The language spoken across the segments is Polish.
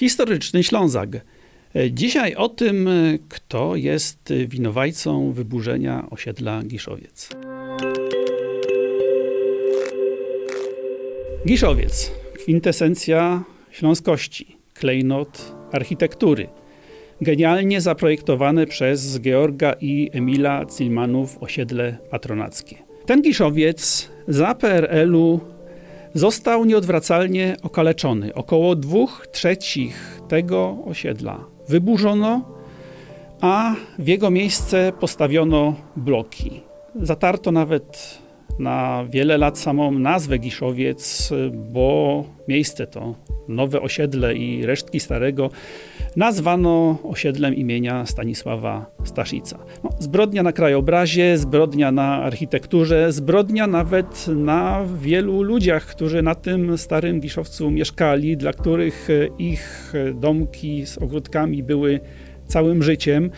Historyczny Ślązak. Dzisiaj o tym, kto jest winowajcą wyburzenia osiedla Giszowiec. Giszowiec, kwintesencja śląskości, klejnot architektury. Genialnie zaprojektowane przez Georga i Emila Cilmanów osiedle patronackie. Ten Giszowiec za PRL-u został nieodwracalnie okaleczony. Około dwóch trzecich tego osiedla wyburzono, a w jego miejsce postawiono bloki. Zatarto nawet na wiele lat samą nazwę Giszowiec, bo miejsce to nowe osiedle i resztki starego nazwano osiedlem imienia Stanisława Staszica. No, zbrodnia na krajobrazie, zbrodnia na architekturze, zbrodnia nawet na wielu ludziach, którzy na tym starym Giszowcu mieszkali, dla których ich domki z ogródkami były całym życiem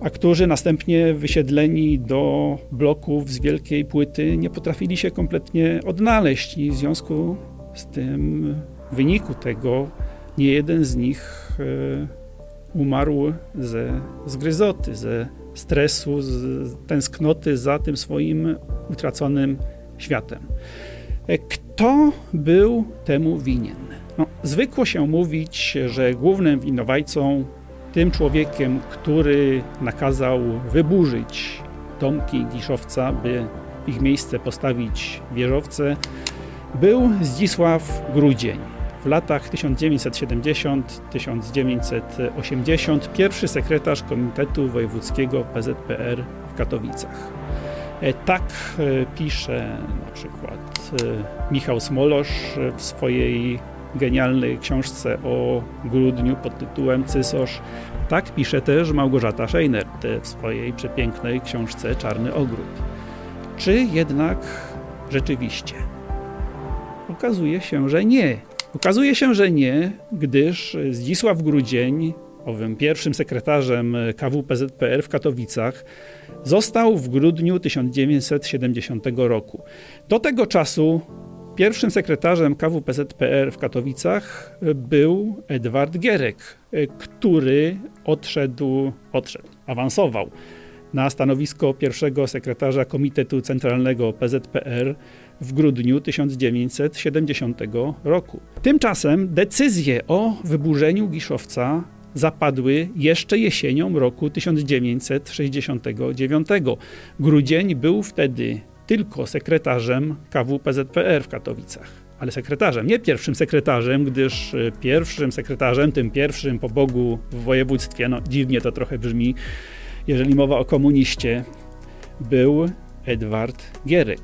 a którzy następnie wysiedleni do bloków z wielkiej płyty nie potrafili się kompletnie odnaleźć i w związku z tym w wyniku tego nie jeden z nich e, umarł ze zgryzoty, ze stresu, z tęsknoty za tym swoim utraconym światem. E, kto był temu winien? No, zwykło się mówić, że głównym winowajcą, tym człowiekiem, który nakazał wyburzyć domki Giszowca, by w ich miejsce postawić wieżowce, był Zdzisław Grudzień w latach 1970-1980 pierwszy sekretarz Komitetu Wojewódzkiego PZPR w Katowicach. E, tak e, pisze na przykład e, Michał Smolosz w swojej genialnej książce o grudniu pod tytułem Cysosz. Tak pisze też Małgorzata Scheinert w swojej przepięknej książce Czarny Ogród. Czy jednak rzeczywiście? Okazuje się, że nie. Okazuje się, że nie, gdyż Zdzisław Grudzień, owym pierwszym sekretarzem KWPZPR w Katowicach, został w grudniu 1970 roku. Do tego czasu pierwszym sekretarzem KWPZPR w Katowicach był Edward Gierek, który odszedł, odszedł, awansował na stanowisko pierwszego sekretarza Komitetu Centralnego PZPR w grudniu 1970 roku. Tymczasem decyzje o wyburzeniu Giszowca zapadły jeszcze jesienią roku 1969. Grudzień był wtedy tylko sekretarzem KWPZPR w Katowicach. Ale sekretarzem, nie pierwszym sekretarzem, gdyż e, pierwszym sekretarzem, tym pierwszym po Bogu w województwie, no dziwnie to trochę brzmi, jeżeli mowa o komuniście, był Edward Gierek.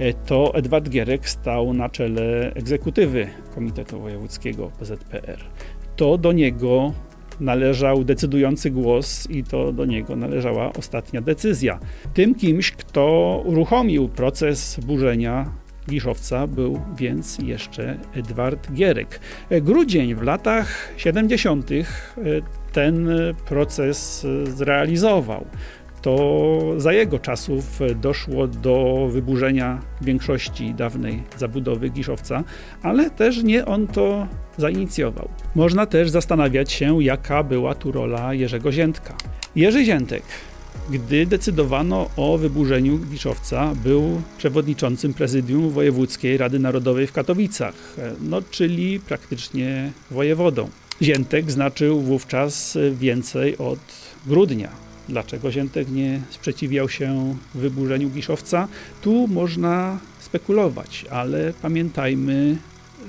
E, to Edward Gierek stał na czele egzekutywy Komitetu Wojewódzkiego PZPR. To do niego należał decydujący głos i to do niego należała ostatnia decyzja. Tym kimś, kto uruchomił proces burzenia Giszowca był więc jeszcze Edward Gierek. E, grudzień w latach 70. E, ten proces zrealizował to za jego czasów doszło do wyburzenia większości dawnej zabudowy Giszowca, ale też nie on to zainicjował. Można też zastanawiać się, jaka była tu rola Jerzego Ziętka. Jerzy Ziętek, gdy decydowano o wyburzeniu Giszowca, był przewodniczącym prezydium Wojewódzkiej Rady Narodowej w Katowicach, no, czyli praktycznie wojewodą. Ziętek znaczył wówczas więcej od grudnia Dlaczego Ziętek nie sprzeciwiał się wyburzeniu Giszowca? Tu można spekulować, ale pamiętajmy,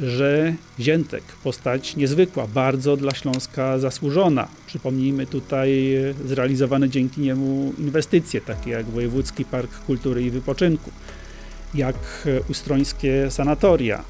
że Ziętek, postać niezwykła, bardzo dla Śląska zasłużona. Przypomnijmy tutaj zrealizowane dzięki niemu inwestycje, takie jak Wojewódzki Park Kultury i Wypoczynku, jak ustrońskie sanatoria,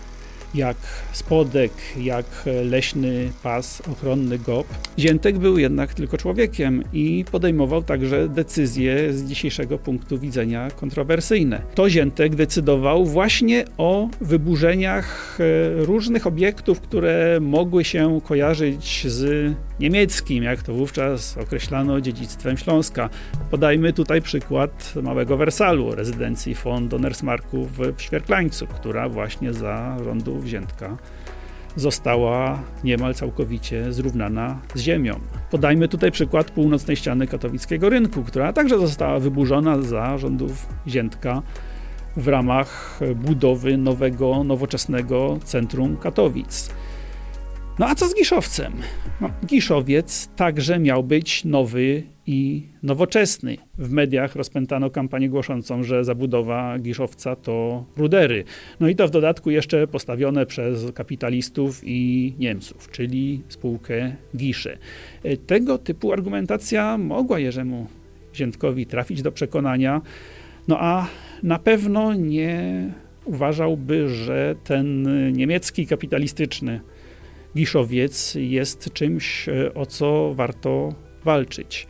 jak spodek, jak leśny pas ochronny GOP. Ziętek był jednak tylko człowiekiem i podejmował także decyzje z dzisiejszego punktu widzenia kontrowersyjne. To Ziętek decydował właśnie o wyburzeniach e, różnych obiektów, które mogły się kojarzyć z niemieckim, jak to wówczas określano dziedzictwem Śląska. Podajmy tutaj przykład Małego Wersalu, rezydencji von Donnersmarku w Świerklańcu, która właśnie za rządów Wziętka została niemal całkowicie zrównana z ziemią. Podajmy tutaj przykład północnej ściany katowickiego rynku, która także została wyburzona za rządów Ziętka w ramach budowy nowego, nowoczesnego centrum Katowic. No a co z Giszowcem? No, Giszowiec także miał być nowy i nowoczesny. W mediach rozpętano kampanię głoszącą, że zabudowa Giszowca to rudery. No i to w dodatku jeszcze postawione przez kapitalistów i Niemców, czyli spółkę Gisze. Tego typu argumentacja mogła Jerzemu Ziętkowi trafić do przekonania, no a na pewno nie uważałby, że ten niemiecki kapitalistyczny Giszowiec jest czymś, e, o co warto walczyć.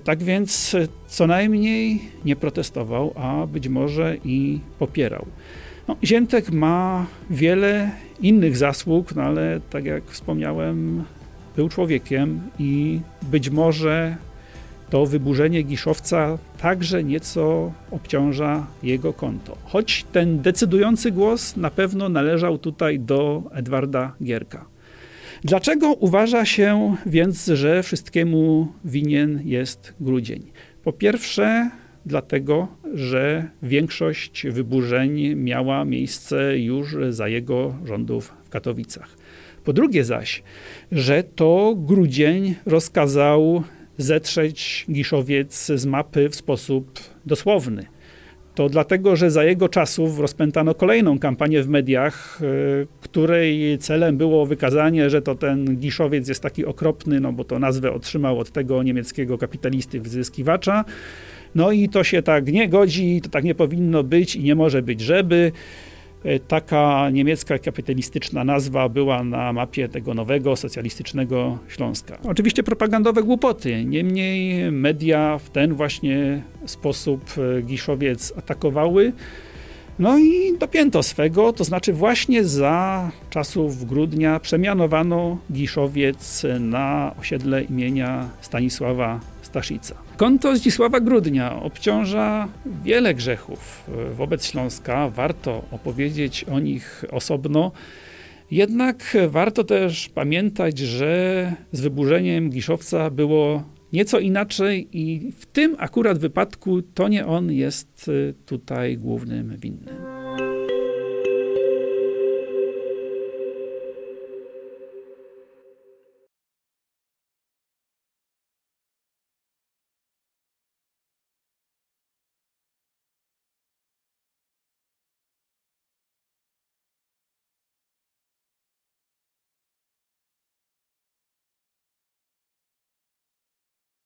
Tak więc e, co najmniej nie protestował, a być może i popierał. No, Ziętek ma wiele innych zasług, no ale tak jak wspomniałem, był człowiekiem i być może to wyburzenie Giszowca także nieco obciąża jego konto. Choć ten decydujący głos na pewno należał tutaj do Edwarda Gierka. Dlaczego uważa się więc, że wszystkiemu winien jest grudzień? Po pierwsze, dlatego, że większość wyburzeń miała miejsce już za jego rządów w Katowicach. Po drugie zaś, że to grudzień rozkazał zetrzeć Giszowiec z mapy w sposób dosłowny to dlatego, że za jego czasów rozpętano kolejną kampanię w mediach, e, której celem było wykazanie, że to ten Giszowiec jest taki okropny, no bo to nazwę otrzymał od tego niemieckiego kapitalisty wyzyskiwacza. No i to się tak nie godzi, to tak nie powinno być i nie może być, żeby. E, taka niemiecka kapitalistyczna nazwa była na mapie tego nowego socjalistycznego Śląska. Oczywiście propagandowe głupoty, niemniej media w ten właśnie sposób e, Giszowiec atakowały. No i dopięto swego, to znaczy właśnie za czasów grudnia przemianowano Giszowiec na osiedle imienia Stanisława Staszica. Konto Zdzisława Grudnia obciąża wiele grzechów wobec Śląska. Warto opowiedzieć o nich osobno. Jednak warto też pamiętać, że z wyburzeniem Giszowca było nieco inaczej i w tym akurat wypadku to nie on jest tutaj głównym winnym.